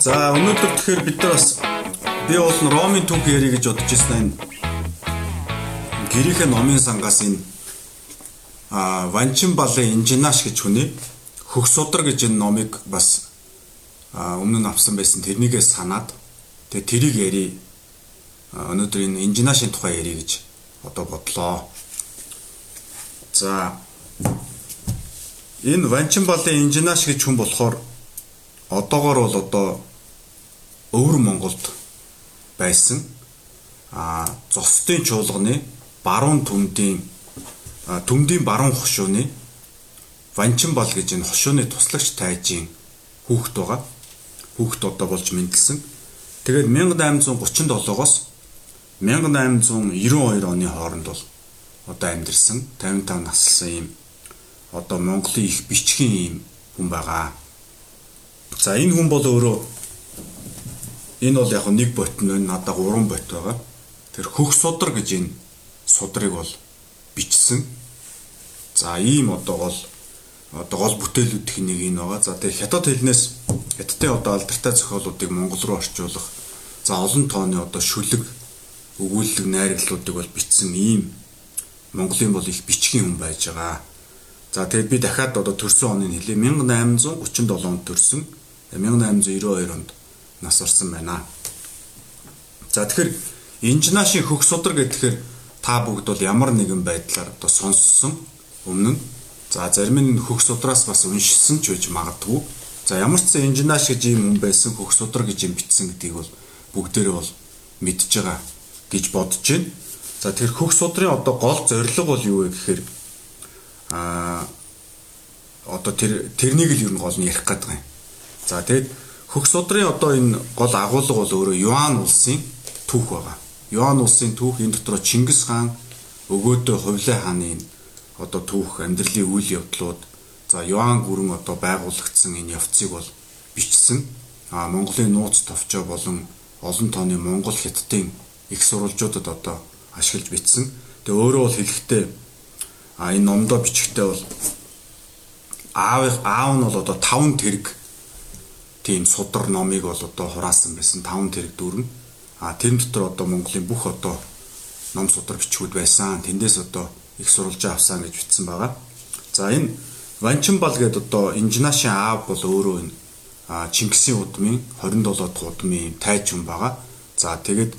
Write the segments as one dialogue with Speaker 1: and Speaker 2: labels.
Speaker 1: За өнөөдөр тэгэхээр бид нар бас би бол Ромын түүх ярих гэж бодож ирсэн энэ гэрийнхээ номын сангаас энэ а Ванчин балын инженаш гэж хүний хөх судар гэж энэ номыг бас өмнө нь авсан байсан тэрнийгээ санаад тэгээ тэрийг яри өнөөдөр энэ инженашийн тухай ярих гэж одоо бодлоо. За энэ Ванчин балын инженаш гэж хүн болохоор одоогор бол одоо өвөр Монголд байсан а зостын чуулганы баруун төмдийн төмдийн баруун хошууны Ванчин бол гэж энэ хошууны туслагч тайжийн хүүхэд байгаа. Хүүхэд одоо болж мэндэлсэн. Тэгээд 1837-оос 1892 оны хооронд бол одоо амьдэрсэн 55 наслсан юм одоо Монголын их бичгийн юм хүн байгаа. За энэ хүн бол өөрөө Энэ бол яг нэг ботн нь надад 3 бот байгаа. Тэр хөх судар гэж энэ судрыг бол бичсэн. За ийм одоо гол одоо гол бүтээлүүдийн нэг энэ байгаа. За тэгээ хятад хэлнээс хятадын одоо алдартай зохиолуудыг монгол руу орчуулах за олон тооны одоо шүлэг өгүүлэг найруулгуудыг бол бичсэн ийм Монголын бол их бичгийн хүн байж байгаа. За тэгээд би дахиад одоо төрсөн оныг хэлье 1837 онд төрсөн. 1892 онд нас орсон байна. За тэгэхээр инженашийн хөх судар гэхээр та бүгд бол ямар нэгэн байдлаар одоо сонссон өмнө за зарим нь хөх судраас бас уншсан ч үж магадгүй. За ямар ч зэн инженаш гэж юм хүн байсан хөх судар гэж юм бичсэн гэдгийг бол бүгдээрээ бол мэдж байгаа гэж бодож байна. За тэр хөх судрын одоо гол зорилго бол юу вэ гэхээр а одоо тэр тэрнийг л ер нь гол нь ярих гэдэг юм. За тэгэд Хөх судрын одоо энэ гол агуулга бол өөрөө Юан улсын түүх байгаа. Юан улсын түүх энэ дотор Чингис хаан өгөөдөө Хувлай хааны одоо түүх амьдралын үйл явдлууд за Юан гүрэн одоо байгуулагдсан энэ явцыг бол бичсэн. А Монголын нууц товчоо болон олон тооны Монгол хятадын их сурвалжуудад одоо ашиглаж бичсэн. Тэгээ өөрөө бол хэлэхдээ а энэ номдоо бичихтэй бол аав аав нь бол одоо 5 тэрэг тийм судар номыг бол одоо хураасан байсан 5 тэрэг дүүрэн. А тэр дотор одоо Монголын бүх одоо ном судар бичгүүд байсан. Тэндээс одоо их сурвалжаа авсан гэж бичсэн байгаа. За энэ Ванчинбал гэдэг одоо инженашийн аав бол өөрөө энэ Чингисийн удмын 27 дахь удмын тайж хүн байгаа. За тэгэд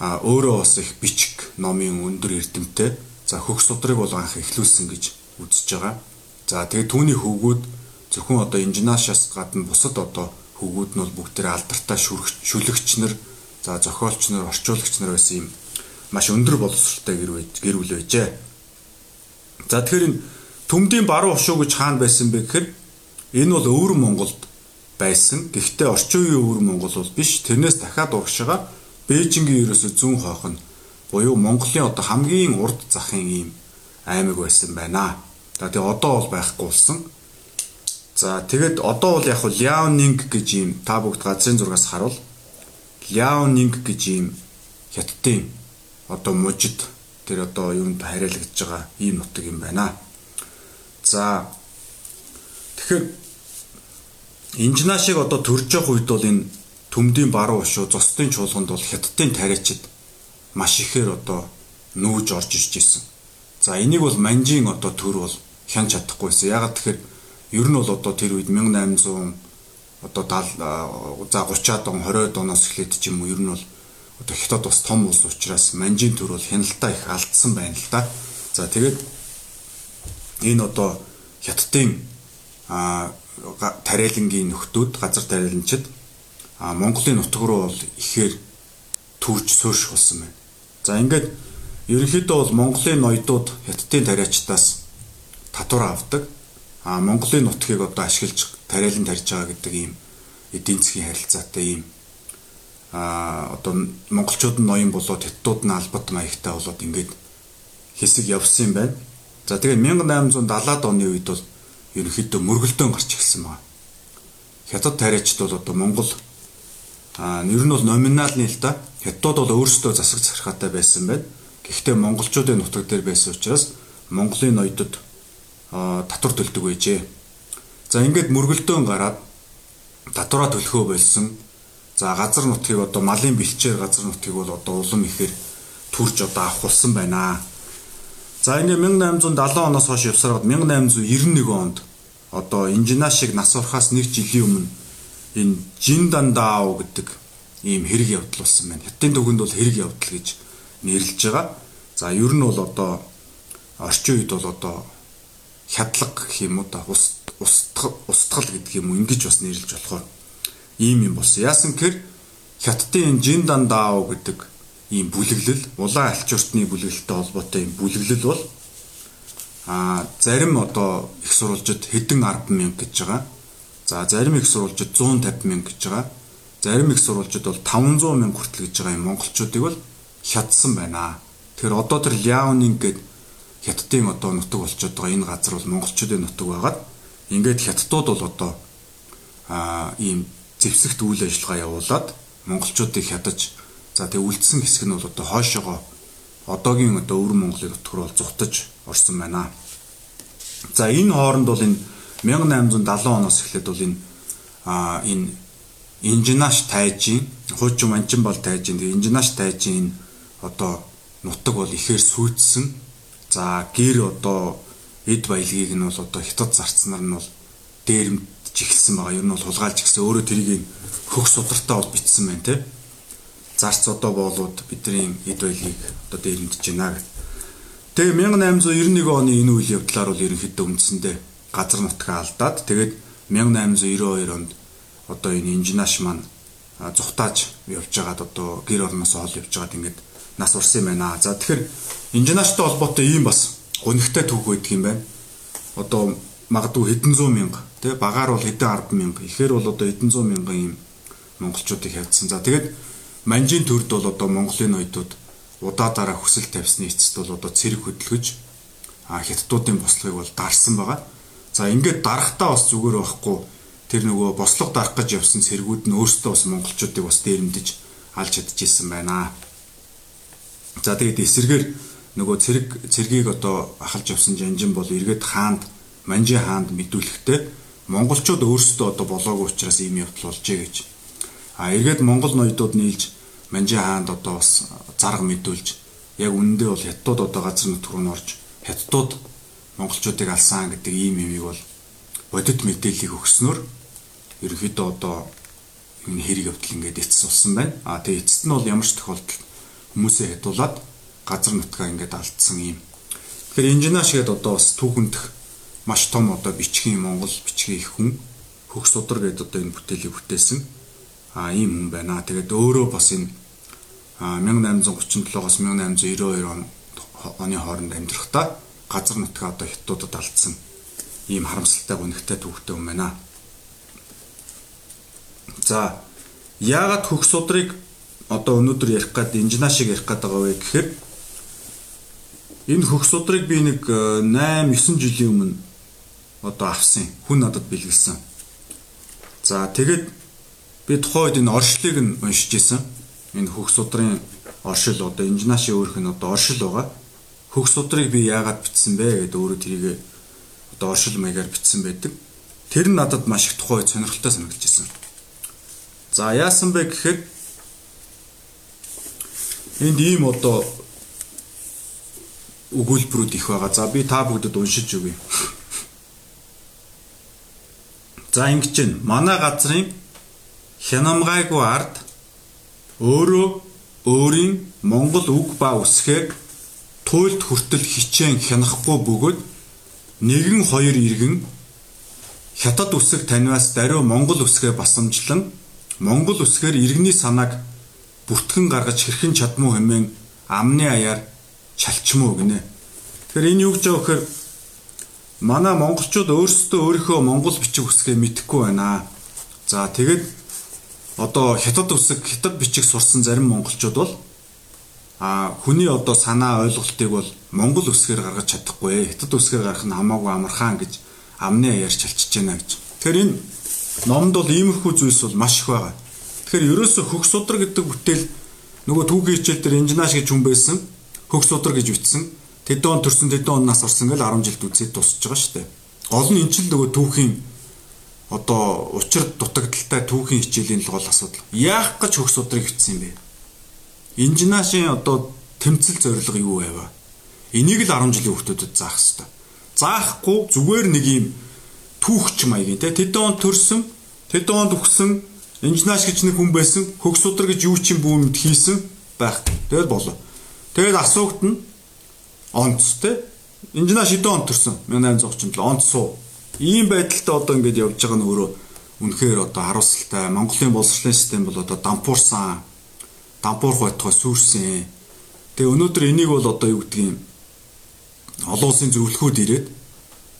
Speaker 1: өөрөө бас их бичиг номын өндөр эрдэмтэй. За хөх судрыг бол анх эхлүүлсэн гэж үзэж байгаа. За тэгээд түүний хөвгүүд зөвхөн одоо инженашаас гадна бусад одоо хөвгүүд нь бол бүгдээ алдартай шүлэгч нар за зохиолч нар орчуулагч нар байсан юм маш өндөр боловсролтой гэр бүл байжээ. За тэгэхээр энэ төмдийн баруун хошуу гэж хаана байсан бэ гэхээр энэ бол өвөр Монголд байсан. Гэхдээ орчин үеийн өвөр Монгол бол биш. Тэрнээс дахиад урагшаага Бээжингийн ерөөсө зүүн хойх нь буюу Монголын одоо хамгийн урд захын ийм аймаг байсан байна. За тэгээ одоо бол байхгүй болсон. За тэгэд одоо бол яг хуу Liaoning гэж юм та бүгд газрын зургаас харуул. Liaoning гэж юм хятадын одоо мужид тэр одоо юунд хариалагдж байгаа ийм нутаг юм байна. За тэгэхээр инженашиг одоо төрж явах үед бол энэ төмдийн баруун ушуу зостын чуулганд бол хятадын тариачид маш ихээр одоо нүүж орж ирж исэн. За энийг бол манжийн одоо төр бол хянч чадахгүйсэн. Ягаад тэгэхээр Ер нь бол одоо тэр үед 1800 одоо 70 за 30-аад он 20-аад оноос эхлээд ч юм уу ер нь бол одоо хятад бас том улс учраас манжийн төр бол хяналтаа их алдсан байна л да. За тэгээд энэ одоо хятадын а тариалангийн нөхдүүд газар тариаланчид а Монголын нутаг руу бол ихээр төрж суурш болсон байна. За ингээд ерөнхийдөө бол Монголын ноёдууд хятадын тариачдаас татвар авдаг. А Монголын нутгийг одоо ашиглаж тариалан тарьж байгаа гэдэг ийм эдийн засгийн харилцаатай ийм а одоо монголчууд нь ноён болоод хятадууд нь албат маягтай болоод ингээд хэсэг явсан юм байна. За тэгээ 1870-аад оны үед бол ерөнхийдөө мөргөлдөөн гарч ирсэн байна. Хятад тариачд бол одоо Монгол а нэр нь бол номиналны л да. Хятадууд бол өөрсдөө засаг захиргаатай байсан байна. Гэхдээ монголчуудын нутаг дээр байсан учраас Монголын ноёдод татвар төлдөг байжээ. За ингээд мөргөлдөөн гараад татвараа төлөхөө болсон. За газар нутгийг одоо малын бэлчээр газар нутгийг бол одоо улам ихээр төрж одоо авах болсон байна. За энэ 1870 оноос хойш явсараад 1891 онд одоо инженашиг нас орохоос нэг жилийн өмнө энэ Жиндандао гэдэг ийм хэрэг явдал болсон байна. Хятадын төвөнд бол хэрэг явдал гэж нэрлэж байгаа. За ер нь бол одоо орчин үед бол одоо хядлага гэх юм уу да устгал устгал гэдэг юм уу ингэж бас нэрлэж болохоор ийм юм болсон. Яасан гэхээр хятадын Жиндандао гэдэг ийм бүлэглэл улаан альчууртны бүлэглэлтэй холбоотой ийм бүлэглэл бол а зарим одоо их сурвалжид хэдэн 10 мянга гэж байгаа. За зарим их сурвалжид 150 мянга гэж байгаа. Зарим их сурвалжид бол 500 мянга хүртэл гэж байгаа юм монголчуудыг бол хятсан байна. Тэгэхээр одоо тэр Ляонинг гээд хятадын одоо нутаг болчиход байгаа энэ газар бол монголчуудын нутаг байгаад ингээд хятадууд бол одоо а ийм зэвсэгт үйл ажиллагаа явуулаад монголчуудыг хядаж за тэг үлдсэн хэсэг нь бол одоо хойшоогоо одоогийн одоо өвөр Монголын нутгаар бол зүхтаж орсон байна. За энэ хооронд бол энэ 1870 оноос эхлээд бол энэ а энэ инженаш тайжийн хуучин манчин бол тайжийн тэгээ инженаш тайжийн одоо нутаг бол ихээр сүйдсэн. За гэр одоо эд баялагийг нь бол одоо хятад зарцнаар нь бол дээрэмж ихсэн байгаа. Ер нь бол хулгайлж гисэн. Өөрөө тэрийг хөх судартаа бол битсэн байна те. Зарц одоо боолууд бидний эд баялагийг одоо дээрэмдэж байна гэх. Тэгээ 1891 оны энэ үйл явдлаар бол ерөнхийдөө үндсэндээ газар нутгаа алдаад тэгээд 1892 онд одоо энэ инженаш маань зүхтааж явж байгаад одоо гэр орноос ол явж байгаад ингээд нас урсан юм байна. За тэгэхээр инженаштай холбоотой ийм бас гонигтай түүх байдаг юм байна. Одоо магадгүй хэдэн зуун мянга тий багаар бол хэдэн 10 мянга ихээр бол одоо хэдэн зуун мянган ийм монголчуудыг хавцсан. За тэгээд манжийн төрд бол одоо Монголын ноёдууд удаа дараа хүсэл тавьсны эцэст бол одоо цэрэг хөдөлгөж хятадуудын бослогыг бол дарсан байгаа. За ингээд дарахтаа бас зүгээр байхгүй тэр нөгөө бослого дарах гэж явсан цэргүүд нь өөрсдөө бас монголчуудыг бас дээрэмдэж алж чадчихсан байна. За тэгээд эсэргээр нөгөө цэрэг цэргийг одоо ахалж явсан жанжин бол эргээд хаанд манжи хаанд мэдүүлэхдээ монголчууд өөрсдөө одоо болоогүй учраас ийм явдал болжээ гэж. А эргээд монгол ноёдууд нийлж манжи хаанд одоо бас зарга мэдүүлж яг үнэндээ бол хятадууд одоо газар нутг руу орж хятадууд монголчуудыг алсан гэдэг ийм юмыг бол бодит мэдээллийг өгснөөр ерөнхийдөө одоо энэ хэрэг явдал ингээд эцэс болсон байна. А тэгээ эцэст нь бол ямар ч тохиолдолд хүмүүсээ хадуулаад газар нутгаа ингээд алдсан юм. Тэгэхээр инженеаш гээд одоо бас түүхэндх маш том одоо бичгийн Монгол бичгийн их хүн хөх судар гээд одоо энэ бүтээлийг бүтээсэн а ийм хүн байна. Тэгээд өөрөө бас энэ 1837-оос 1892 он оны хооронд амьдрахдаа газар нутгаа одоо хятадуудад алдсан ийм харамсалтай гонхтой түүхтэй юм байна. За яагаад хөх судрыг одоо өнөөдөр ярих гээд инженаа шиг ярих гээд байгаа вэ гэхээр энэ хөх судрыг би нэг 8 э, 9 жилийн өмнө одоо авсан. Хүн надад бэлгэлсэн. За тэгээд би тухайд энэ оршлыг нь уншиж исэн. Энэ хөх судрын оршил одоо инженаши өөрх нь одоо оршил байгаа. Хөх судрыг би яагаад бичсэн бэ гэдэг өөрөө тэрийг одоо оршил маягаар бичсэн байдаг. Тэр нь надад маш их тухай сонирхолтой санагдаж байна. За яасан бэ гэхэд Энд ийм одоо өгүүлбэрүүд их байгаа. За би та бүгдэд уншиж өгье. За ингэж байна. Манай газрын хянамгайгүй ард өөрөө өөрийн монгол үг ба үсгээр туйлд хүртэл хичээн хянахгүй бөгөөд нэгэн хоёр иргэн хятад үсэг таниас даруй монгол үсгээ басамжлан монгол үсгээр иргэний санааг бүртгэн гаргаж хэрхэн чадмуу хэмээн амны аяар чалчмуу гинэ. Тэгэхээр энэ юу гэж байгаа вэхээр манай монголчууд өөрсдөө өөрийнхөө монгол бичиг үсгээ мэдэхгүй байна. За тэгэд одоо хятад үсэг хятад бичиг сурсан зарим монголчууд бол а хүний одоо санаа ойлголтыг бол монгол үсгээр гаргаж чадахгүй хятад үсгээр гаргах нь хамаагүй амархан гэж амны аяар чалчиж байна гэж. Тэгэхээр энэ номд бол иймэрхүү зүйлс бол маш их байгаа. Тэгэхээр ерөөсө хөх судар гэдэг бүтээл нөгөө түүхийн хичээл дээр инженеаж гэж хүн байсан хөх судар гэж бичсэн. Тэдэн он төрсөн тэдэн он нас орсон гэл 10 жилд үзээд дуусч байгаа шүү дээ. Гол нь энэ ч л нөгөө түүхийн одоо учир дутагдaltaй түүхийн хичээлийн л гол асуудал. Яах гэж хөх судрыг бичсэн юм бэ? Инженашийн одоо тэмцэл зорилго юу байваа? Энийг л 10 жилийн хүүхдүүдэд заах хэрэгтэй. Заахгүй зүгээр нэг юм түүхч маягийн те тэд онд төрсөн, тэд онд өгсөн инженаш гэж нэг хүн байсан, хөх судар гэж юу ч юм бүүмд хийсэн байх. Тэгэл болоо. Тэгэл асуугт нь онц те инженаш хэдэн онд төрсөн? 1837 онд суу ийм байдалтай одоо ингэж явж байгаа нь өөрөө үнэхээр одоо харуулсалтай. Монголын боловсролын систем бол одоо дампуурсан, дампуурх байтугай сүрсэн. Тэгээ өнөөдөр энийг бол одоо юу гэдгийг олон улсын зөвлөхүүд ирээд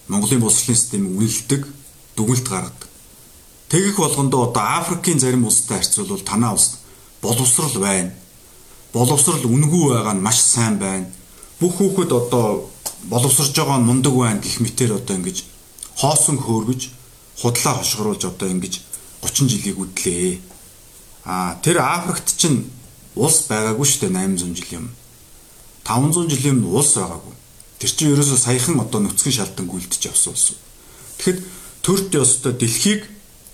Speaker 1: Монголын боловсролын системийг үнэлдэг, дүгнэлт гаргадаг. Тэгэх болгондоо одоо Африкийн зарим улстай харьцуулбал танаа улс боловсрал байна. Боловсрал үнэгүй байгаа нь маш сайн байна. Бүх хүүхэд одоо боловсрж байгаа нь мундаг байна гэх мэтэр одоо ингэж хоосон хөөргөж худлаа хошгоруулж одоо ингэж 30 жилийг үдлээ. А тэр Африкт чинь улс байгаагүй шүү дээ 800 жил юм. 500 жилийн улс байгаагүй. Тэр чинь ерөөсөө саяхан одоо нүцгэн шалтан гүйлдэж явсан улс. Тэгэхэд төрт ёстой дэлхийг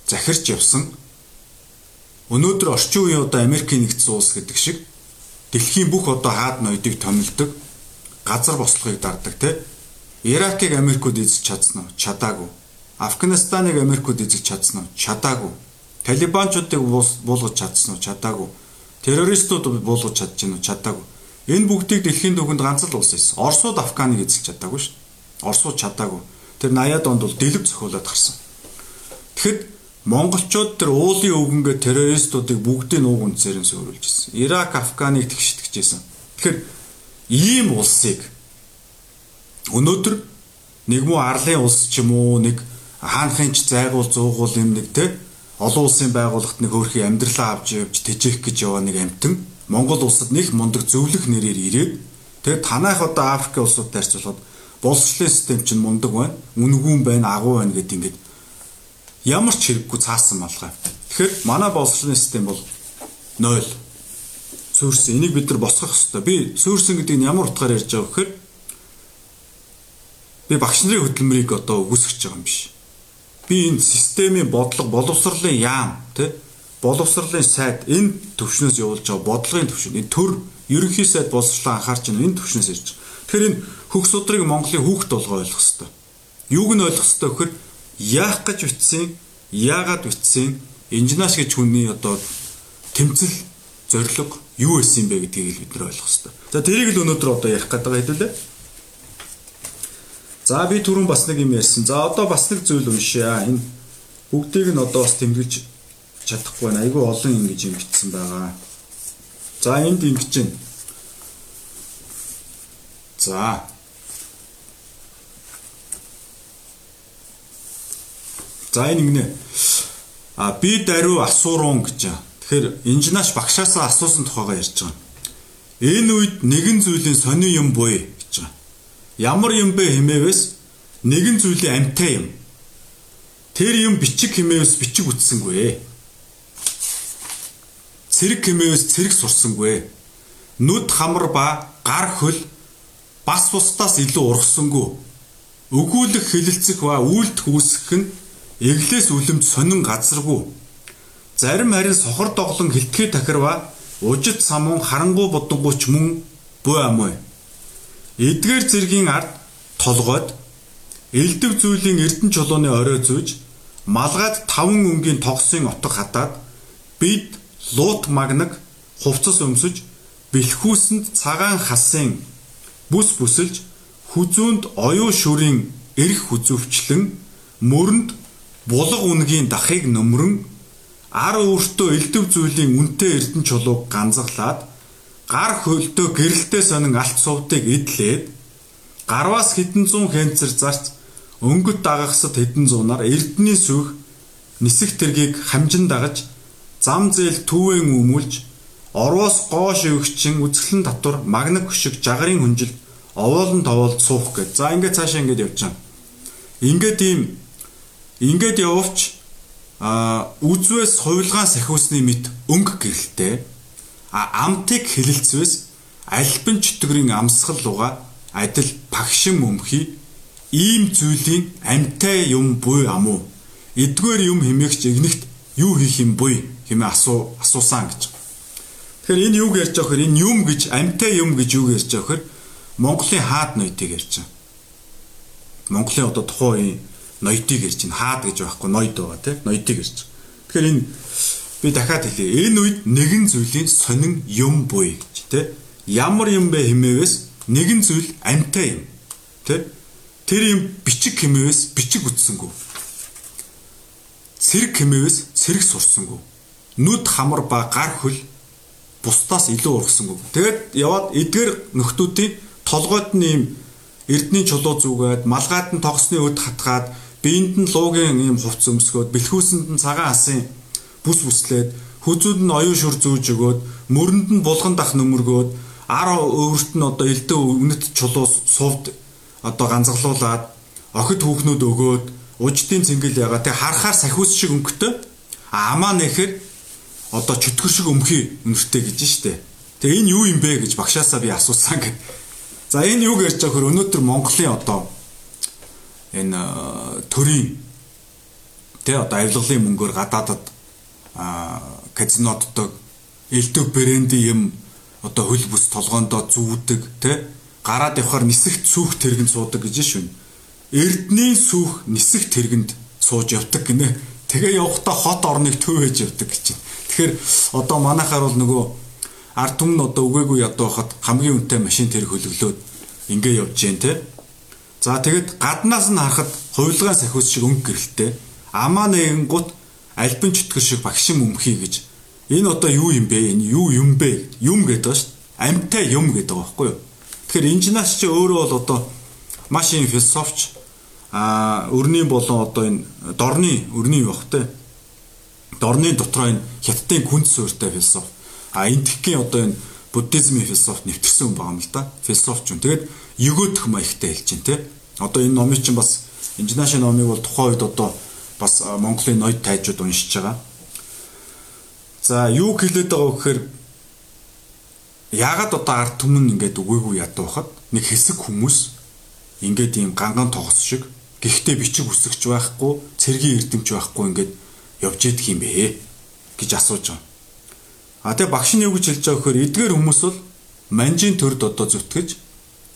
Speaker 1: захирч явсан. Өнөөдөр орчин үеийн одоо Америкийн нэгдсэн улс гэдэг шиг дэлхийн бүх одоо хаад ноёдыг томилдог, газар бослогыг дардаг тийм Иракийг Америкууд эзэж чадсан уу? Чадаагүй. Афганистаныг Америкууд эзэж чадсан уу? Чадаагүй. Талибанчуудыг буулгаж чадсан уу? Чадаагүй. Террористууд буулгаж чадж гэнэ үү? Чадаагүй. Энэ бүгдийг дэлхийн түүхэнд ганц л улс эс. Оросууд Афганыг эзэж чадаагүй шүү дээ. Оросууд чадаагүй. Тэр 80-аад онд бол дэлгэв зохиолоод гарсан. Тэгэхэд монголчууд тэр уулын өвгөнгээ террористуудыг бүгдийг нууг үнцээр нь сөөрүүлж ирсэн. Ирак, Афганыг тэгштгэжсэн. Тэгэхээр ийм улсыг Өнөөдөр нэг муу арлын улс ч юм уу нэг хаанхын ч зайгуул зуугуул юм нэг те олон улсын байгууллагт нэг өөрхийн амьдралаа авч явж тэжээх гэж яваа нэг амтэн Монгол улсад нэг мундаг зөвлөх нэрээр ирээд тэгээ танаах одоо Африк улсуудтай харьцуулахад боловсролын систем чинь мундаг байна үнгүүн байна агуу байна гэдэг ингээд ямар ч хэрэггүй цаасан малгай. Тэгэхээр манай боловсролын систем бол 0 суурьсан. Энийг бид нар босгох хэрэгтэй. Би суурьсан гэдэг нь ямар утгаар ярьж байгаа вэ гэхээр би багш нарын хөдөлмөрийг одоо үгүйсгэж байгаа юм биш. Би энэ системийн бодлого, боловсролын яам, тэ боловсролын сайд энэ төвшнөөс явуулж байгаа бодлогын төвшин, энэ төр ерөнхий сайд боловсролоо анхаарч байна. Энэ төвшнөөс ирж байгаа. Тэгэхээр энэ хөх судрыг Монголын хүүхд толгой ойлгох хэрэгтэй. Юуг нь ойлгох хэрэгтэй вэхээр яах гэж битсэн, яагаад битсэн, инженеаш гэж хүний одоо тэмцэл зориг юу байсан бэ гэдгийг бид нар ойлгох хэрэгтэй. За тэрийг л өнөөдөр одоо ярих гэдэг хэдүүлээ. За би түрүүн бас нэг юм ярьсан. За одоо бас нэг зүйл уншъя. Энэ бүгдийг нь одоо бас тэмдэглэж чадахгүй байна. Айгүй олон ингэж бичсэн байгаа. За энд ингэж байна. За. За энэ ингэнэ. А би даруй асуурун гэж. Тэгэхээр инженеаш багшаасаа асуусан тухайгаа ярьж байгаа. Энэ үед нэгэн зүйлийн сони юм буй Ямар юм бэ хэмээвээс нэгэн зүйлийн амтай юм. Тэр юм бичиг хэмээвээс бичиг үтсэнгүй. Цэрэг хэмээвээс цэрэг сурсангүй. Нүд хамар ба гар хөл бас бусдаас илүү ургасангүй. Өгүүлэх хэлэлцэх ба үйлдэх үүсгэх нь эглээс үлэмж сонин газаргүй. Зарим харин сохор доглон хилтгэе тахирва ужид самун харангуй бодонгуйч мөн буй амгүй эдгээр зэргийн ард толгойд элдв зүйлийн эрдэн чулууны орой зүүж малгайд таван өнгийн тогсын отго хатаад бид луут магнаг хувцас өмсөж бэлхүүсэнд цагаан хасын бүс бүсэлж хүзүүнд оюу шүрийн эрх хүзөвчлэн мөрөнд булга үнгийн дахыг нөмрөн ар өөртөө элдв зүйлийн үнтэй эрдэн чулууг ганцглаад гар хөлтөө гэрэлтэй сонин алт сувтыг идлээд гарваас хэдэн зуун хэнцэр зарц өнгөт дагахсад хэдэн зуунаар эрдний сүх нисэх тэргийг хамжин дагаж зам зээл түүэн өмүүлж орвоос гоош өвгчин үзэсгэлэн татвар магнаг хөшиг жагарын хүнжил овоолн товоолд суух гэж. За ингээд цаашаа ингээд явж байгаа. Ингээд ийм ингээд явовч а үзвээс хувилгаан сахиусны мэд өнгө гэрэлтэй а амтыг хэлэлцвээс альбан чөтгөрийн амсгал луга адил пагшин өмхий ийм зүйлийн амтай юм буй амуу эдгээр юм хэмээгч игнэгт юу хийх юм буй хэмээ асуу асуусан гэж. Тэгэхээр энэ юуг ярьж байгаа хэр энэ юм гэж амьтай юм гэж юу ярьж байгаа хэр Монголын хаад ноёдыг ярьж байгаа. Монголын одоо тухайн үеийн ноёдыг ярьж байна. Хаад гэж байхгүй ноёд байгаа тийм ноёдыг ярьж. Тэгэхээр энэ би дахиад хэлье. Энэ үед нэгэн зүйлийн сонин юм буй гэж тийм ямар юм бэ хэмээвээс нэгэн зүйл амьтай юм тийм тэр юм бичиг хэмээвээс бичиг үтсэнгүү цэрэг хэмээвээс цэрэг сурсангүй. Нүд хамар ба гар хөл бусдаас илүү ургасангүй. Тэгээд яваад эдгээр нөхдүүдийн толгойд нь ийм эрдний чулуу зүгээд малгайд нь тогсны өд хатгаад биеинд нь луугийн ийм хувц өмсгөөд бэлхүүсэнд нь цагаан асын бүс бүслээд хүзүүд нь оюун шүр зүүж өгөөд мөрөнд нь булган дах нөмөргөөд ар өөрт нь одоо элдэ үнэт чулуу сувд одоо ганцглуулад охид хүүхнүүд өгөөд уждын цэнгэл ягаа тэг харахаар сахиус шиг өнгөтэй амаа нэхэр одоо чөтгөр шиг өмхий өнөртэй гэж штэ. Тэг энэ юу юм бэ гэж багшаасаа би асуусан гэд. За энэ ярьж байгаа хөр өнөөдөр Монголын одоо энэ төрийн тэ одоо авилгалын мөнгөөр гадаадад а казиноддог элдв бренди юм одоо хөл бүс толгоондоо зүүдэг тэ гараад явхаар нисэх сүүх тэргэнд суудаг гэж шүн. Эрдний сүүх нисэх тэргэнд сууж явдаг гинэ. Тэгээ явхдаа хот орныг төв хийж явдаг гэж байна. Тэгэхээр одоо манайхаар бол нөгөө ард түмэн одоо үгээгүй ядуу хахад хамгийн үнэтэй машин тэр хөлөглөөд ингээ явж जैन те. За тэгэд гаднаас нь харахад хувилгаан сахиус шиг өнгө гэрэлтэй. Амаа нэгэн гут альбин чөтгөр шиг багшин өмхий гэж. Энэ одоо юу юм бэ? Энэ юу юм бэ? Юм гэдэг шүү дээ. Амьтай юм гэдэг байгаа байхгүй юу? Тэгэхээр инженеч чи өөрөө бол одоо маш юм философч а өрний болон одоо энэ дорны өрний байх те дорны дотроо энэ хятадын күнц суурьтай философи. А энтхийн одоо энэ буддизмын философи нэвтэрсэн хүн байгаа юм л да. Философч юм. Тэгээд өгөөдөх маягтай хэлж байна те. Одоо энэ номыг чинь бас инженашин номыг бол тухайн үед одоо бас Монголын ноёд тайжууд уншиж байгаа. За юу хэлээд байгаа вэ гэхээр яагаад одоо ард түмэн ингээд үгээгүй ядуу хахад нэг хэсэг хүмүүс ингээд ийм ганган тогс шиг гэхдээ бичиг үсгэж байхгүй цэргийн эрдэмч байхгүй ингээд явж идэх юм бэ гэж асууж байгаа. А тэгээ багш нь юу гэж хэлж байгаа вөхөр эдгээр хүмүүс бол манжийн төрд одоо зүтгэж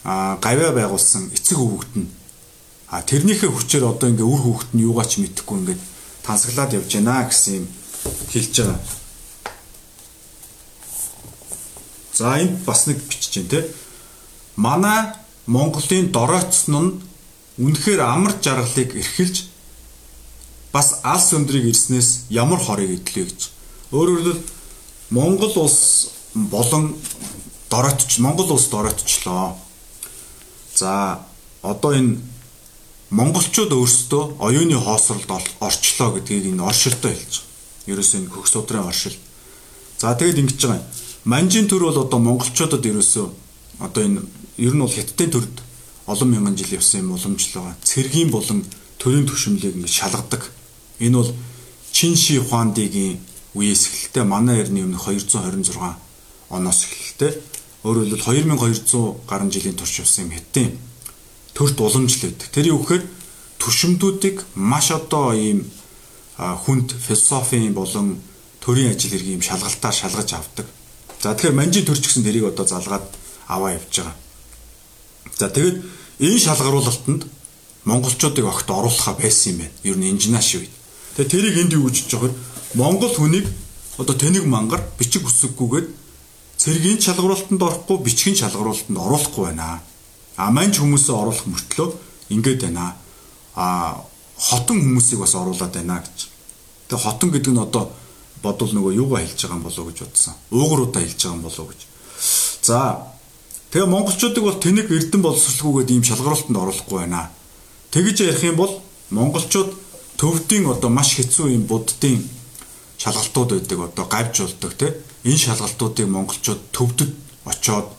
Speaker 1: а гавья байгуулсан эцэг өвгөт нь а тэрнийхээ хүчээр одоо ингээ үр хөвгт нь юугаа ч мэдэхгүй ингээд тансаглаад явж байна гэсэн юм хэлж байгаа. За энд бас нэг бичиж байна те. Манай Монголын доройтсон нь үнэхээр амар жаргалыг эрхэлж бас алс өндрийг ирснээс ямар хорыг идлээ гэж. Өөрөөр хэлбэл Монгол улс болон доройтч Монгол улс доройтчлоо. За одоо энэ монголчууд өөрсдөө оюуны хоосролд орчлоо гэдгийг энэ оршилтой хэлж байгаа. Ерөөсөө энэ хөх судрын оршил. За тэгээд ингэж байгаа юм. Манжин төр бол одоо монголчуудад ерөөсөө одоо энэ ер нь бол хятадын төрд олон мянган жил явсан юм уламжлал байгаа. Цэргийн болон төрийн түвшинлийг ингэ шалгадаг Энэ бол Чин Ши Хуандигийн үеэс эхэлтэй манай эртний өмнө 226 оноос эхэлтэй. Өөрөөр хэлбэл 2200 гаруй жилийн турш явсан юм хэтийн төрт уламжлал байдаг. Тэр юу гэхээр түшимдүүдийг маш одоо ийм хүнд философийн болон төрийн ажил хэрэг ийм шалгалтаар шалгаж авдаг. За тэгэхээр манжийн төрч гэсэн тэрийг одоо залгаад аваа явж байгаа. За тэгэд энэ шалгаруулалтанд монголчуудыг огт оруулахаа байсан юм байна. Ер нь инженеаш үед. Тэгээ тэрийг энд юу гэж жоохор Монгол хүнийг одоо тэнэг мангар бичиг үсэггүйгээд цэргийн шалгаруулалтанд орохгүй бичгийн шалгаруулалтанд оруулахгүй байна. А манч хүмүүсээ оруулах мөртлөө ингэж байна. А хотон хүмүүсийг бас оруулаад байна гэж. Тэгээ хотон гэдэг нь одоо бодвол нөгөө юугаа хэлж байгаа юм болоо гэж бодсон. Уугруудаа хэлж байгаа юм болоо гэж. За тэгээ монголчуудыг бол тэнэг эрдэн боловсруулгүйгээд ийм шалгаруулалтанд оруулахгүй байна. Тэгж ярих юм бол монголчууд төвдийн одоо маш хэцүү юм буддын шалгалтууд байдаг одоо гавж болдог те энэ шалгалтуудыг монголчууд төвдөд очоод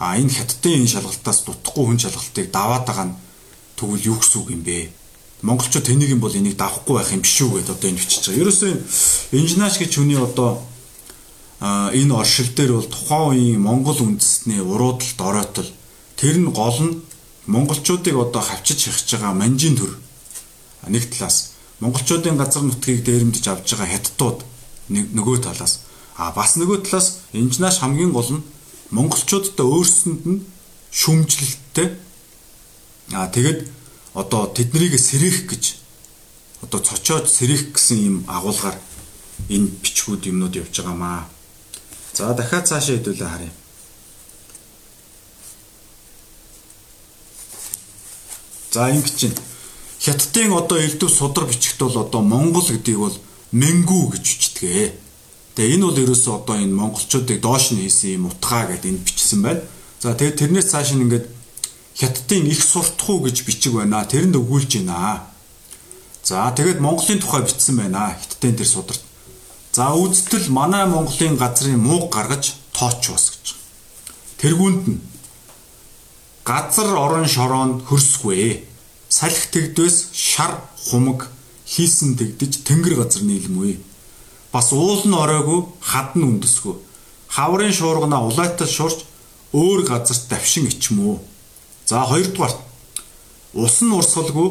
Speaker 1: а энэ хятадын энэ шалгалтаас дутхгүй хүн шалгалтыг даваад байгаа нь тэгвэл юу гэсэн үг юм бэ? Монголчууд тэнийг юм бол энийг давахгүй байх юм биш үү гэдээ одоо энэ бичиж байгаа. Ерөөсөө инженеч гэж хүний одоо энэ оршил дээр бол тухайн үеийн монгол үндэстний уруудл доройтол тэр нь гол нь монголчуудыг одоо хавчиж хягч байгаа манжийн төр. Нэг талаас монголчуудын газар нутгийг дээрэмдэж авч байгаа хятадууд нөгөө талаас. А бас нөгөө талаас энжнаш хамгийн гол нь монголчуудад өөрсөнд нь шүмжлэлттэй а тэгэд одоо тэднийг сэрэх гэж одоо цочоод сэрэх гэсэн юм агуулгаар энэ бичгүүд юмнууд явж байгаамаа. За дахиад цаашаа хэдүүлээ харъя. За ингэ чинь Хятадын одоо элдв судар бичгт бол одоо Монгол гэдгийг бол Мэнгүү гэж бичдэг. Тэгээ энэ бол ерөөсөө одоо энэ монголчуудыг доош нь хийсэн юм утгаа гэдээ энд бичсэн байна. За тэгээд тэрнээс цааш нь ингээд Хятадын их суртахуу гэж бичиг байна. Тэрэнд өгүүлж байна. За тэгээд Монголын тухай бичсэн байна. Хятадын тэр сударт. За үзтэл манай Монголын газрын мууг гаргаж тооч бас гэж. Тэргүүнд нь газар орон шороонд хөрсгүй салхи тэгдвэс шар хумаг хийсэн тэгдэж тэнгэр газар нийлмүй. Бас уул нь оройгүй хад нь үндэсгүй. Хаврын шуургана улайтал шуурч өөр газарт давшин ичмүү. За хоёрдугаарт ус нь урсгалгүй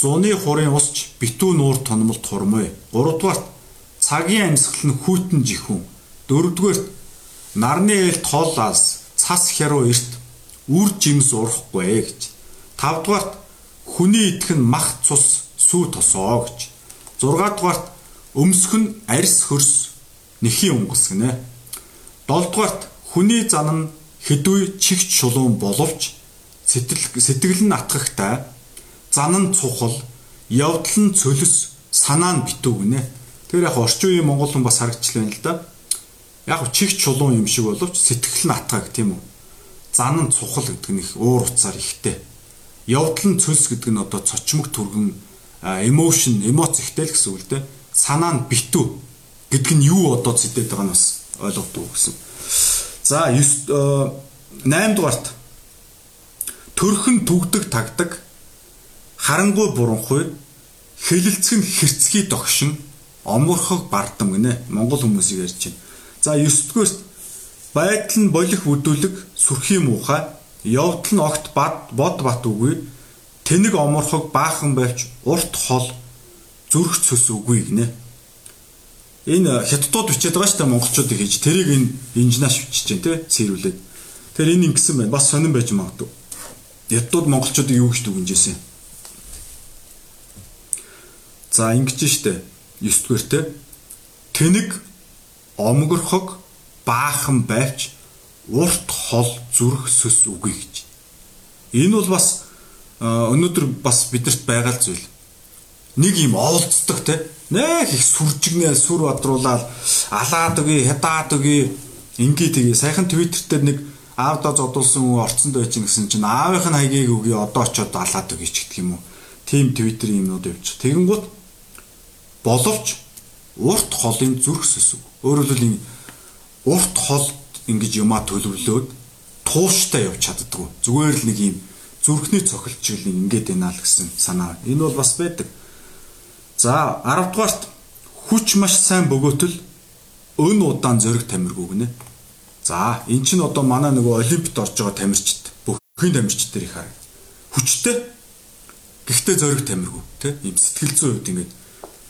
Speaker 1: зуны хурын усч битүү нуур тономлт хурмой. Гуравдугаарт цагийн амьсгал нь хүйтэн жихүүн. Дөрөвдүгээрт нарны ээлт хол алс цас хяруу эрт үр жимс урахгүй гэж. Тавдугаарт Хүний идэх нь мах цус сүү тосоо гэж. 6 дугаарт өмсөх нь арьс хөрс нэхийн унгас гинэ. 7 дугаарт хүний зан нь хэдүй чигч шулуун боловч сэтгэл сэтгэл нь атгахтай зан нь цухал явдал нь цөлөс санаа нь битүү гинэ. Тэр яг орчин үеийн монгол хүн бас харагчлаа юм л да. Яг чигч шулуун юм шиг боловч сэтгэл нь атгах тийм үү. Зан нь цухал гэдэг нь их уур уцаар ихтэй явдал нь цөлс гэдэг нь одоо цочмог түргэн emotion, эмоц ихтэй л гэсэн үг л дээ. Санаа нь битүү гэдэг нь юу одоо зэдээд байгаа нь бас ойлгохгүй гэсэн. За 9 8 дугаарт төрхөн түгдэг тагдаг харангуй буранхуй хэлэлцгэн хэрцгий догшин омгорхог бардам гинэ монгол хүмүүсийг ярьж байна. За 9 дугаарт байдал нь болох бүдүүлэг сүрхий муухай явдал нь огт бад бод бат үгүй тэнэг оморхог баахан байвч урт хол зүрх цөс үгүй гинэ. Энэ хятадууд бичээд байгаа шүү дээ монголчуудыг хийж тэрийг энэ инженеаш бичиж जैन тий сэрүүлээд. Тэр энэ ингэсэн байна. Бас сонирн байж магадгүй. Хятадууд монголчуудыг юу гэж дүгнжсэн. За ингэж штэ 9 дугаар те тэнэг омгорхог баахан байвч урт хол зүрх сөс үгүй гэж. Энэ бол бас өнөөдөр бас бидэрт байгаа зүйл. Нэг юм оолцдог те. Нэх их сүржигнээ сүр бодруулаад алаад үгүй, хядаад үгүй. Ингээ тэгээ сайхан твиттер дээр нэг аавдаа зодуулсан хүн орцонд байж гисэн чинь аавынх нь хаягийг үгүй одоо очиод алаад үгүй ч гэх юм уу. Тим твиттерийн юмнууд явчих. Тэгэнгუთ боловч урт холын зүрх сөсөв. Өөрөөр хэлбэл урт хол ингэж юмаа төлөвлөөд тууштай явж чаддгүй. Зүгээр л нэг юм зүрхний цохилчил ингээд байна л гэсэн санаа. Энэ бол бас байдаг. За 10 дугаарт хүч маш сайн бөгөөтөл өн удаан зөриг тамиргүй гинэ. За эн чинь одоо манай нөгөө олимпиад орж байгаа тамирчид бүхний тамирчид дээр их хараг. Хүчтэй гэхдээ зөриг тамиргүй тий ийм сэтгэл зүйн үед ингээд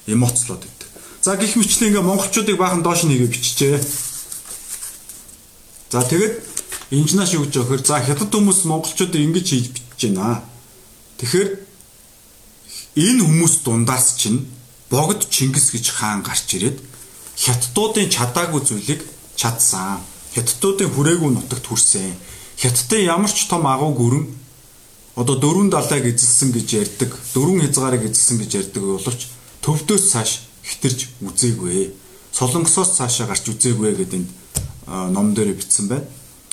Speaker 1: эмоцлоод байдаг. За гих мэтлээ ингээ монголчуудыг баахан доош нэгэ биччихээ. За тэгэд инженеаш юу гэж өгөхөр за хятад хүмүүс монголчуудыг ингэж хийж бичиж байна. Тэгэхээр энэ хүмүүс дундаас чинь богд Чингис гэж хаан гарч ирээд хятадуудын чадаагүй зүйлийг чадсан. Хятадуудын хүрээгүй нутагт хүрсэн. Хятадын ямар ч том агуу гүрэн одоо дөрвөн далайг эзэлсэн гэж ярьдаг, дөрвөн хязгаарыг эзэлсэн гэж ярьдаг боловч төвдөөс цааш хитэрж үзээгүй. Солонгосоос цаашаа гарч үзээгүй гэдэг энд ном дээр бичсэн байна.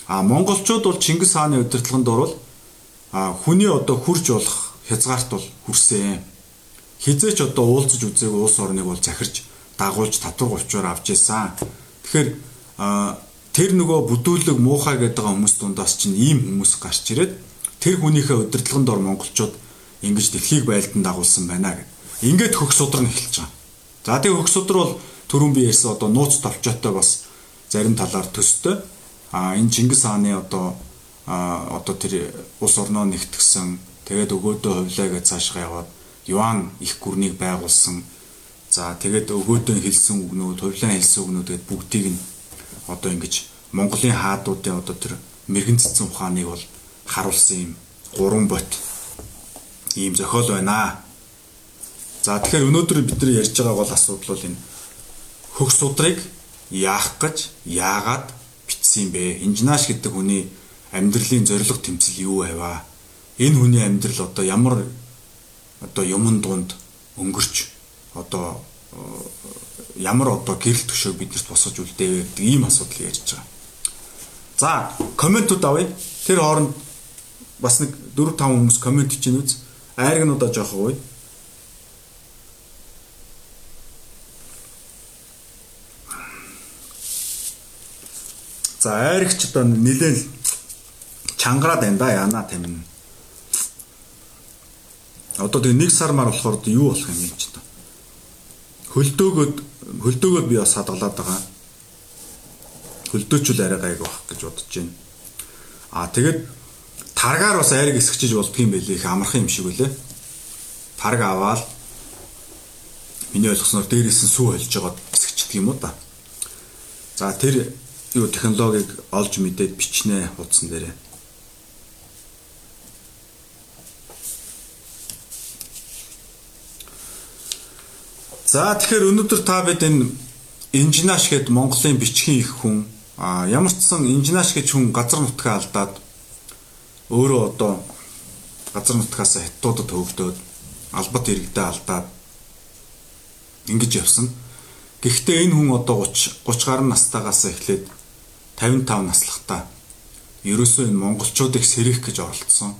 Speaker 1: А монголчууд бол Чингис хааны удирдлаганд орвол а хүний одоо хурж болох хязгаарт бол хүрсэн. Хизээч одоо уулзаж үзээгүй улс орныг бол захирж дагуулж татвар голчоор авч ийсэн. Тэгэхээр тэр нөгөө бүдүүлэг муухай гэдэг хүмүүс дундаас чинь ийм хүмүүс гарч ирээд тэр хүнийхээ удирдлаганд ор монголчууд ингэж дэлхийг байлдан дагуулсан байна гэд. Ингээд хөх судар нь эхэлж байгаа. За тэгээ хөх судар бол түрүүн би ярьсан одоо нууц толчоотой бас зарим талаар төстэй. А энэ Чингис хааны одоо одоо тэр улс орноо нэгтгсэн тэгээд өгөөдөө хувлаа гэж цаашгаа яваад юан их гүрнийг байгуулсан. За тэгээд өгөөдөө хэлсэн үгнүүд, хувилан хэлсэн үгнүүд гээд бүгдийг нь одоо ингэж Монголын хаадуудын одоо тэр мэрэгэн цэцэн ухааныг бол харуулсан юм гурван бот ийм зохиол байна. За тэгэхээр өнөөдөр бид нар ярьж байгаа бол асуудал бол энэ хөх судрыг яах гэж яагаад бичсэн бэ? Инженеаш гэдэг хүний амьдралын зорилго тэмцэл юу байваа? Энэ хүний амьдрал одоо ямар одоо юмн дунд өнгөрч одоо ямар одоо гэрэл төшөөг биднэрт босгож үлдээвэ гэдэг ийм асуудал ярьж байгаа. За, комментууд авъя. Тэр хооронд бас нэг 4 5 хүмүүс коммент хийж байна үз. Айргнуудаа жоох уу. За, айргч одоо нилээл чангараад байна да яана тийм. Одоо тэгээ нэг сар мар болохоор юу болох юм чи та. Хөлдөөгөөд хөлдөөгөөд би бас хадгалаад байгаа. Хөлдөөчүүл арай гайг байх гэж бодож байна. Аа тэгээд таргаар бас айрыг эсгчиж болдгийм байлээ их амархан юм шиг үлээ. Тарг аваад миний ойлгосноор дээрээс нь сүү холж жагаад эсгчдэг юм уу та. За тэр юу технологиг олж мэдээд бичнэ хуудсан дээрээ. За тэгэхээр өнөөдөр та бид энэ инженеаш гээд Монголын бичгийн их хүн а ямар ч сан инженеаш гэж хүн газар нутгаа алдаад өөрөө одоо газар нутгаас хятадуудад хөвгдөөд албат иргэдээ алдаад ингэж явсан. Гэхдээ энэ хүн одоо 30 30 гаруй настайгаас эхлээд 55 наслахтаа ерөөсөө энэ монголчуудыг сэрэх гэж оролцсон.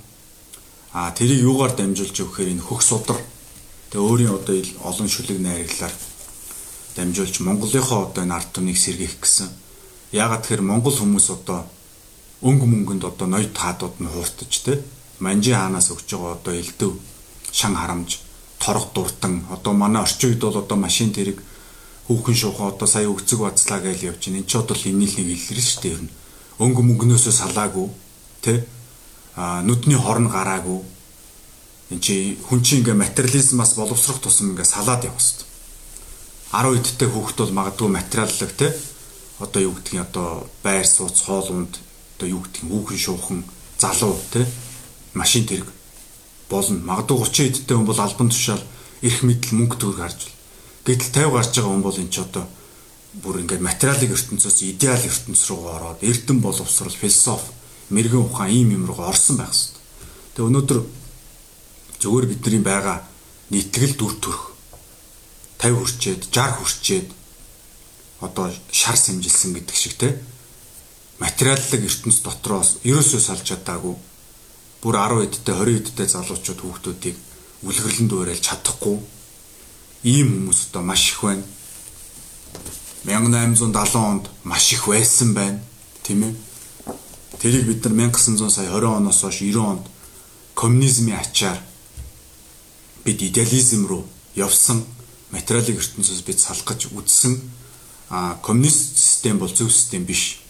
Speaker 1: А тэрийг юугаар дамжуулж өгөхээр энэ хөх судар Тэгээ өөрийн одоо олон шүлэг найраглалаар дамжуулж Монголынхоо одоо энэ ард түмнийг сэргийх гэсэн. Яагаад тэгэхээр Монгол хүмүүс одоо өнгө мөнгөнд одоо ноёд таадууд нь хууртаж те манжи хаанаас өгч байгаа одоо элдв шан харамж торох дуртан одоо манай орчин үед бол одоо машин тэрэг хүүхэн шуухан одоо сая өгцөг бацлаа гэж явж байна. Энд ч одоо энийг нэг илэрсэн шүү дээ ер нь. Өнгө мөнгнөөсөө салаагүй тэ а нүдний хорн гараагүй эн чи хүн чинь ингээ материализмаас боловсрох тусам ингээ салаад явах хэрэгтэй. 10 эдтэй хүүхэд бол магадгүй материаллог те одоо юу гэдгийг одоо байр сууц хоол унд одоо юу гэдгийг хүүхэн шуухан залуу те машин тэрэг болно. Магадгүй 30 эдтэй хүн бол албан тушаал эрх мэдэл мөнгө төгрөг харж. Гэтэл 50 гарч байгаа хүн бол эн чи одоо бүр ингээд материалын ертөнцөөс идеал ертөнц рүү ороод эрдэм боловсрал философи мэрэгэн ухаан ийм юм руу орсон байх хэрэгтэй. Тэгээ өнөөдөр Зөвөр бидний байгаа нийтгэл дүр төрх 50 хүрчээд 60 хүрчээд одоо шар сэмжилсэн гэдэг шиг те материаллык ертөнц дотроос ерөөсөө салж чадаагүй бүр 10 эдтэй 20 эдтэй залуучууд хүүхдүүдийг үлгэрлэн дуурайлж чадахгүй ийм хүмүүс одоо маш их байна 1870 онд маш их байсан байна тийм ээ тэрийг бид нар 1900 сая 20 оноос хойш 90 онд коммунизмын ачаар бид идеализм руу явсан материалын ертөнцөөс бид салах гэж үдсэн а коммунист систем бол зөв систем биш.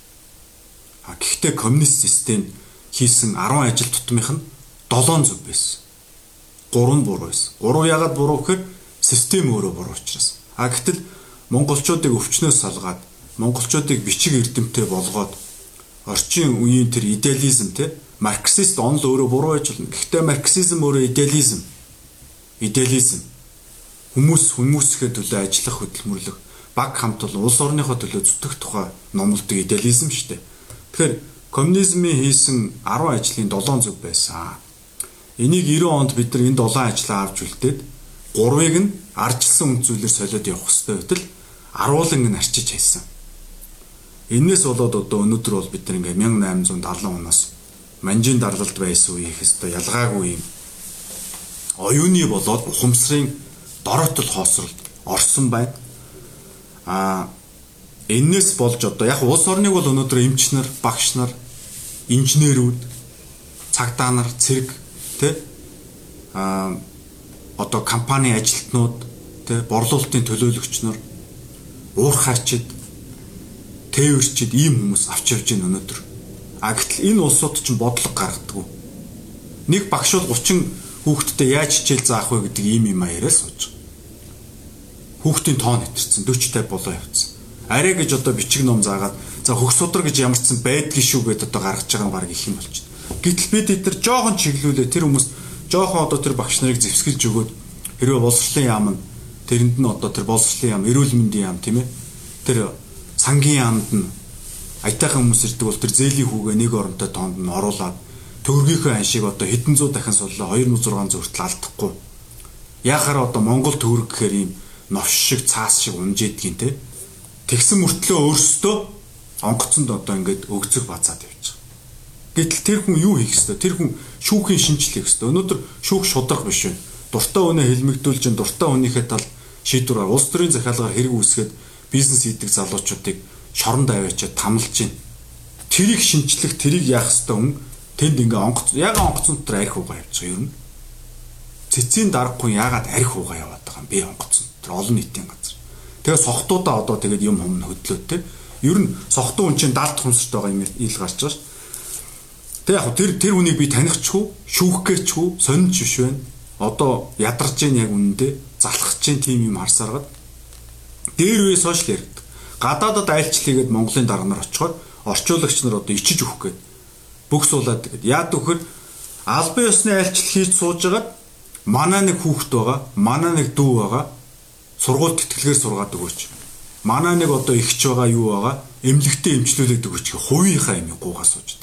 Speaker 1: А гэхдээ коммунист систем хийсэн 10 ажил тутмынх нь 7 зөв байсан. 3 нь буруу байсан. 3 ягаад буруу гэхээр систем өөрөө буруу учраас. А гэтэл монголчуудыг өвчнөөс салгаад монголчуудыг бичиг эрдэмтэй болгоод орчин үеийн тэр идеализм те марксист онл өөрөө буруу болно. Гэхдээ марксизм өөрөө идеализм идеализм хүмүүс хүмүүсийнхээ төлөө ажиллах хөдөлмөрлөх баг хамт бол улс орныхоо төлөө зүтгэх тухай номлодог идеализм шүү дээ. Тэгэхээр коммунизмын хийсэн 10 ажлын 7 зөв байсан. Энийг 90 онд бид нар энэ 7 ажлаа авч үлдээд 3-ыг нь арчилсан үнд зүйлээр солиод явах хэрэгтэй байтал аруулан нь арчиж хайсан. Энээс болоод одоо өнөөдөр бол бид ингээ 1870 оноос манжийн дарлалд байсан үеийг хэвээр ялгаагүй юм оюуны болоод ухамсарын дороотол хоосролд орсон байна. А энээс болж одоо яг улс орныг бол өнөөдөр эмч нар, багш нар, инженерүүд, цагдаа нар, цэрэг тэ а одоо компани ажилтнууд тэ борлуулалтын төлөөлөгч нар уурхайчид тээвэрчид ийм хүмүүс авч явж байна өнөөдөр. А гэтэл энэ улсууд ч бодлого гаргадаг. Нэг багш бол 30 хүүхдтэй яаж хичээл заах вэ гэдэг ийм юм яриа сууж. Хүүхдийн тоон хэтэрсэн 40 50 болоо явцсан. Арай гэж одоо бичиг ном заагаад за хөх судар гэж ямарчсан байдгийн шүү гэдээ одоо гаргаж байгаа баг их юм байна. Гэтэл бид эдгээр жоохон чиглүүлээ тэр хүмүүс жоохон одоо тэр багш нарыг зэвсгэлж өгөөд хэрвээ боловсролын яам нь тэрэнд нь одоо тэр боловсролын яам, эрүүл мэндийн яам тийм ээ. Тэр сангийн яамд нь аятайхан хүмүүс ирдэг бол тэр зээлийн хүүгээ нэг оронтой тоонд нь оруулаад төгрөгийнхөө аншиг одоо хэдэн зуун дахин суллаа 2600 хүртэл алдахгүй. Яхаар одоо Монгол төгрөг гэхээр ийм новш шиг цаас шиг унжээдгийн те. Тэгсэн мөртлөө өөрсдөө онгоцонд одоо ингээд өгцөг бацаад явж. Гэтэл тэр хүн юу хийх ёстой? Тэр хүн шүүхийн шинжил хийх ёстой. Өнөөдөр шүүх шудраг биш вэ? Дуртай үнэ хэлмэгдүүлж, дуртай үнийхээ тал шийдвэр улс төрийн захиалгаар хэрэг үүсгээд бизнес хийдэг залуучуудыг шоронд аваачаад тамлж байна. Тэрийг шинчлэх, тэрийг яах ёстой хүн тэнд ингээ онгоц яг онгоцон дотор арх уугаа явчих юм. Цэцгийн даргагүй яагаад арх уугаа яваад байгаа юм бэ онгоцон дотор олон нийтийн газар. Тэгээ сохтуудаа одоо тэгээд юм хум хөдлөөд те. Ер нь сохтуу хүн чинь далд хумсч байгаа юм ил гарч байгаа шүү. Тэг яг тэр тэр хүнийг би танихгүй, шүүхгээчгүй, сонирч биш байна. Одоо ядарч जैन яг үнэндээ залхаж जैन тим юм харсараад дээр үе сошиал яригд. Гадаадад айлчлал хийгээд Монголын дарга нар очиход орчуулагч нар одоо ичиж өгөх гээд бөксуулаад тэгээд яад вөхөр албан ёсны айлчлал хийж суужгаад манай нэг хүүхэд байгаа, манай нэг дүү байгаа. Сургууль тэтгэлгээр сургаад өгөөч. Манай нэг одоо ихч байгаа юу байгаа? Эмнэлэгтээ эмчлүүлээд өгөөч. Хувийнхаа юм гуугаа сууждаг гэж.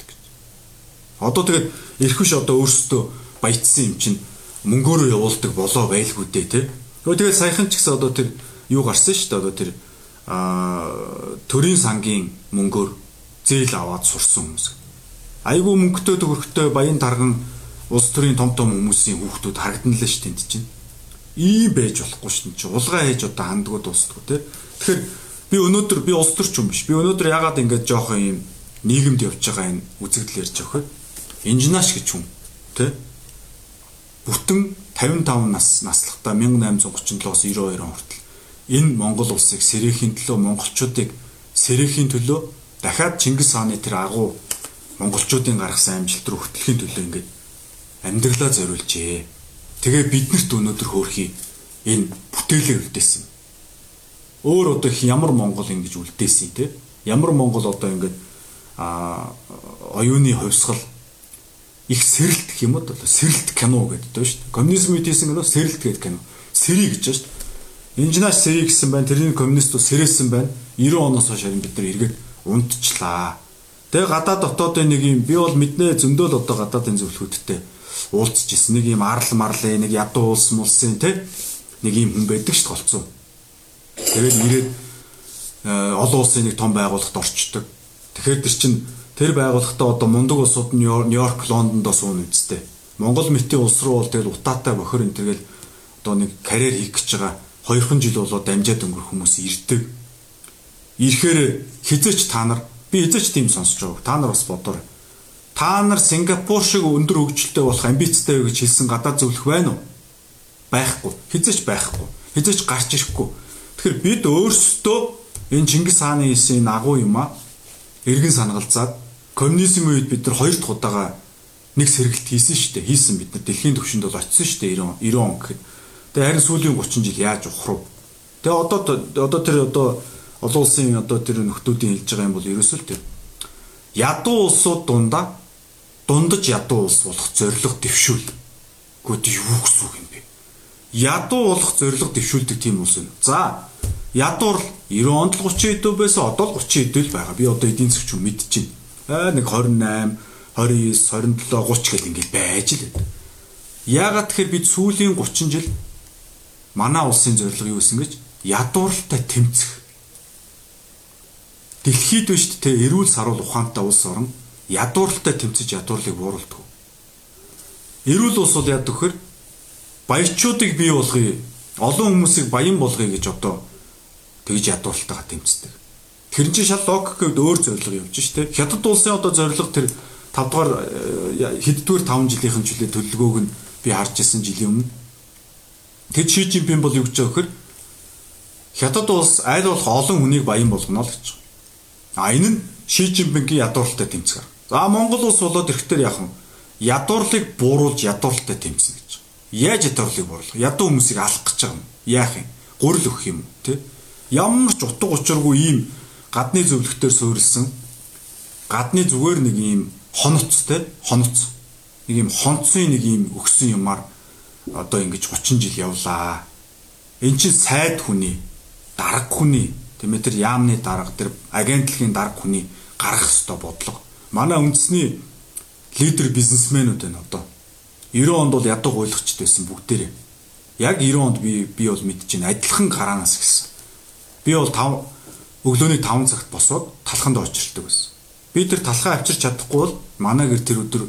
Speaker 1: Одоо тэгээд эрхвш одоо өөрсдөө баяцсан юм чинь мөнгөөрөө явуулдаг болоо байлгүй дээ те. Тэгээд саяхан ч гэсэн одоо тэр юу гарсан шүү дээ. Одоо тэр аа төрийн сангийн мөнгөөр зээл аваад сурсан хүмүүс айгүй мөнгөтэй төгрөгтэй баян тарган улс төрийн том том хүмүүсийн хүүхдүүд харагдан л ш тэнд чинь. Ийм байж болохгүй шин чи улгаа хийж одоо хандгуу дуустдаг тий. Тэгэхээр би өнөөдөр би улс төрч юм биш. Би өнөөдөр ягаад ингэж жоохон ийм нийгэмд явж байгаа энэ үзэгдэл ярьж өгөхөд инженеаш гэж хүн тий. Бүтэн 55 нас наслахтаа 1837-оос 92 он хүртэл энэ Монгол улсыг сэрэхийн төлөө монголчуудыг сэрэхийн төлөө дахиад Чингис хааны тэр агуу монголчуудын гаргасан амжилт руу хөтлөхийн төлөө ингээд амьдралаа зориулжээ. Тэгээ биднэрт өнөөдөр хөөрхий энэ бүтээлээр үлдээсэн. Өөр одоо их ямар Монгол ингэж үлдээсэн те ямар Монгол одоо ингээд а оюуны хувьсгал их сэрэлт гэх юм уу сэрэлт кино гэдэг шүү дээ. Коммунизм үдээсэн кино сэрэлт гэдэг кино. Сэри гэж шүү дээ. Инженеер сэри гэсэн байна. Тэрний коммунистууд сэрээсэн байна. 90 оноос хойш бид нар эргээд унтчлаа. Тэгээ гадаад дотоодын нэг юм би бол мэднэ зөндөөл одоо гадаадын зөвлөхүүдтэй уулзж ирсэн. Нэг юм арал марлын нэг ядуу улс мулсын те нэг юм хүн байдаг шүү дээ голцсон. Тэгээд ирээд э, олон улсын нэг том байгууллагт орчдөг. Тэгэхээр тэр чинь тэр байгууллагатаа одоо мундаг улсууд нь Нью-Йорк, Лондондоо суун үсттэй. Монгол мэтийн улс руу бол тэгэл утаатай бохор энэ тэгэл одоо нэг карьер хийх гэж байгаа хоёрхан жил болоо дамжаад өнгөрөх хүмүүс ирдэг. Ирэхээр хизээч та нар Би эзэж тийм сонсож байгааг. Та нар бас бодоорой. Та нар Сингапур шиг өндөр хөгжилтэй болох амбицтай гэж хэлсэн гадаад зөвлөх байна уу? Байхгүй. Хизэж байхгүй. Хизэж гарч ирэхгүй. Тэгэхээр бид өөрсдөө энэ Чингис хааны хийсэн агуу юм а эргэн санагалзаад коммунизм үед бид нар хоёр дахь удаага нэг сэргэлт хийсэн шүү дээ. Хийсэн бид нар дэлхийн түвшинд бол очисон шүү дээ 90 90 он гэхэд. Тэгээ харин сүүлийн 30 жил яаж ухрав? Тэгээ одоо одоо тэр одоо олон улсын одоо тэр нөхдүүдийн хэлж байгаа юм бол ерөөсөө л тэр ядуу улсууд дундаа дундаж ядуу улс болох зорилго дэвшүүл. Гэхдээ юу гэсэн үг юм бэ? Ядуу болох зорилго дэвшүүлдэг тийм улс юм. За ядуур 90 онд л 30 хэдүү байсан одоо л 30 хэдүү л байгаа. Би одоо эдийн засгч юм мэдчихэв. Аа нэг 28, 29, 27, 30 гэл ингээд байж л байна. Яагаад тэгэхээр бид сүүлийн 30 жил манай улсын зорилго юу гэсэн гэж ядуурлалтай тэмцэх Дэлхийд биш тэ эрүүл саруул ухаантай улс орон ядуурлалтай тэмцэж ядуурлыг бууруулдаг. Эрүүл улс бол яд вөхөр баячуудыг бий болгоё, олон хүмүүсийг баян болгоё гэж одоо тэгж ядуурлалтайгаа тэмцдэг. Тэр чинь шал логикод өөр зорилго явж штэ. Хятад улсын одоо зорилго тэр 5 дугаар э, хэддүгээр 5 жилийнхэн жилийн төлөвлөгөөг нь би харж ирсэн жилийн өмнө. Тэд Ши Жинпин бол юу гэж вөхөр Хятад улс аль болох олон хүнийг баян болгоно л гэж. А энэ нь Ши Жинпингийн ядуурлалтай тэмцэх. За Монгол улс болоод ирэхдээ яах вэ? Ядуурлыг бууруулж ядуурлалтай тэмцэнэ гэж. Яаж ядуурлыг бууруулах? Ядуу хүмүүсийг алах гэж байгаа юм. Яах юм? Гурил өгөх юм тий? Ямар ч утга учиргүй ийм гадны зөвлөгтөөр суурилсан гадны зүгээр нэг ийм хоноц тий? Хоноц. Нэг ийм хонцын нэг ийм өгсөн юмар одоо ингэж 30 жил явлаа. Эн чинь сайд хүний, дарга хүний, тийм ээ тэр яамны дарга, тэр агентлагийн дарга хүний гарах ёстой бодлого. Манай үндэсний лидер бизнесмэнүүд байна одоо 90 онд бол ядуу гуйлагчд байсан бүгдээрээ. Яг 90 онд би би бол мэдчихээн адилхан гараанаас гисэн. Би бол 5 өглөөний 5 цагт босоод талханд очирдаг байсан. Би тэр талхаа авчирч чадахгүй бол манай гэр тэр өдөр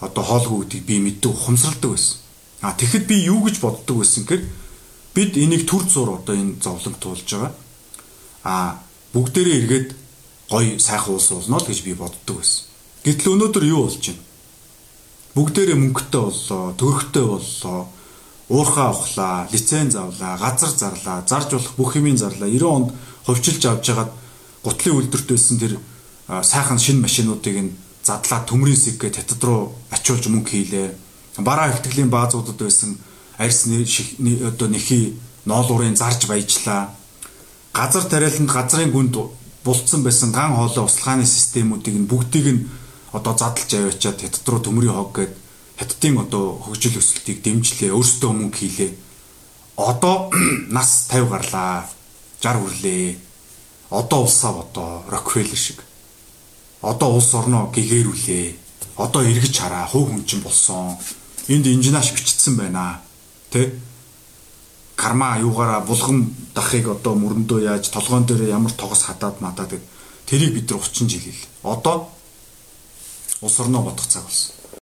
Speaker 1: одоо хоолгүй гэдгийг би мэддэг ухамсарладаг байсан. А тэгэхэд би юу гэж боддог байсан гэхээр бид энийг төр зур одоо энэ зовлонг туулж байгаа. А бүгдээрээ эргээд гоё сайхан уус болно л гэж би боддог байсан. Гэтэл өнөөдөр юу болж байна? бүгдээрээ мөнгөтэй боллоо, төрхтэй боллоо, уурхаа авахлаа, лиценз авлаа, газар зарлаа, зарж болох бүх юмын зарлаа. 90 онд хувьчилж авч хагаад гутлын үлдэрт байсан тэр сайхан шинэ машинуудыг нь задлаа төмрийн сэг гэ татад руу ачуулж мөнгө хийлээ. Бараа ихтгэлийн баазуудад байсан арьс одоо нэхий ноолуурын зарж баяжлаа. Газар тариаланд газрын гүнд булцсан байсан ган хоолой услахааны системүүдийг нь бүгдийг нь одоо задлж аваачаад хятад руу төмрийн хог гээд хятадын одоо хөгжил өсөлтийг дэмжлээ өөрсдөө мөнгө хийлээ. Одоо нас 50 гарлаа. 60 хүрлээ. Одоо улсаа одоо Рокфеллер шиг. Одоо улс орноо гэгэрүүлээ. Одоо эргэж хараа хуу хүн чинь болсон. Энд инженеаш бичсэн байна. Тэ? Карма юугаараа булган дахыг одоо мөрөндөө яаж толгоон дээр ямар тогос хадаад мадаад тэрийг бид нар 30 жил хэл. Одоо улс орноо бодох цаг болсон.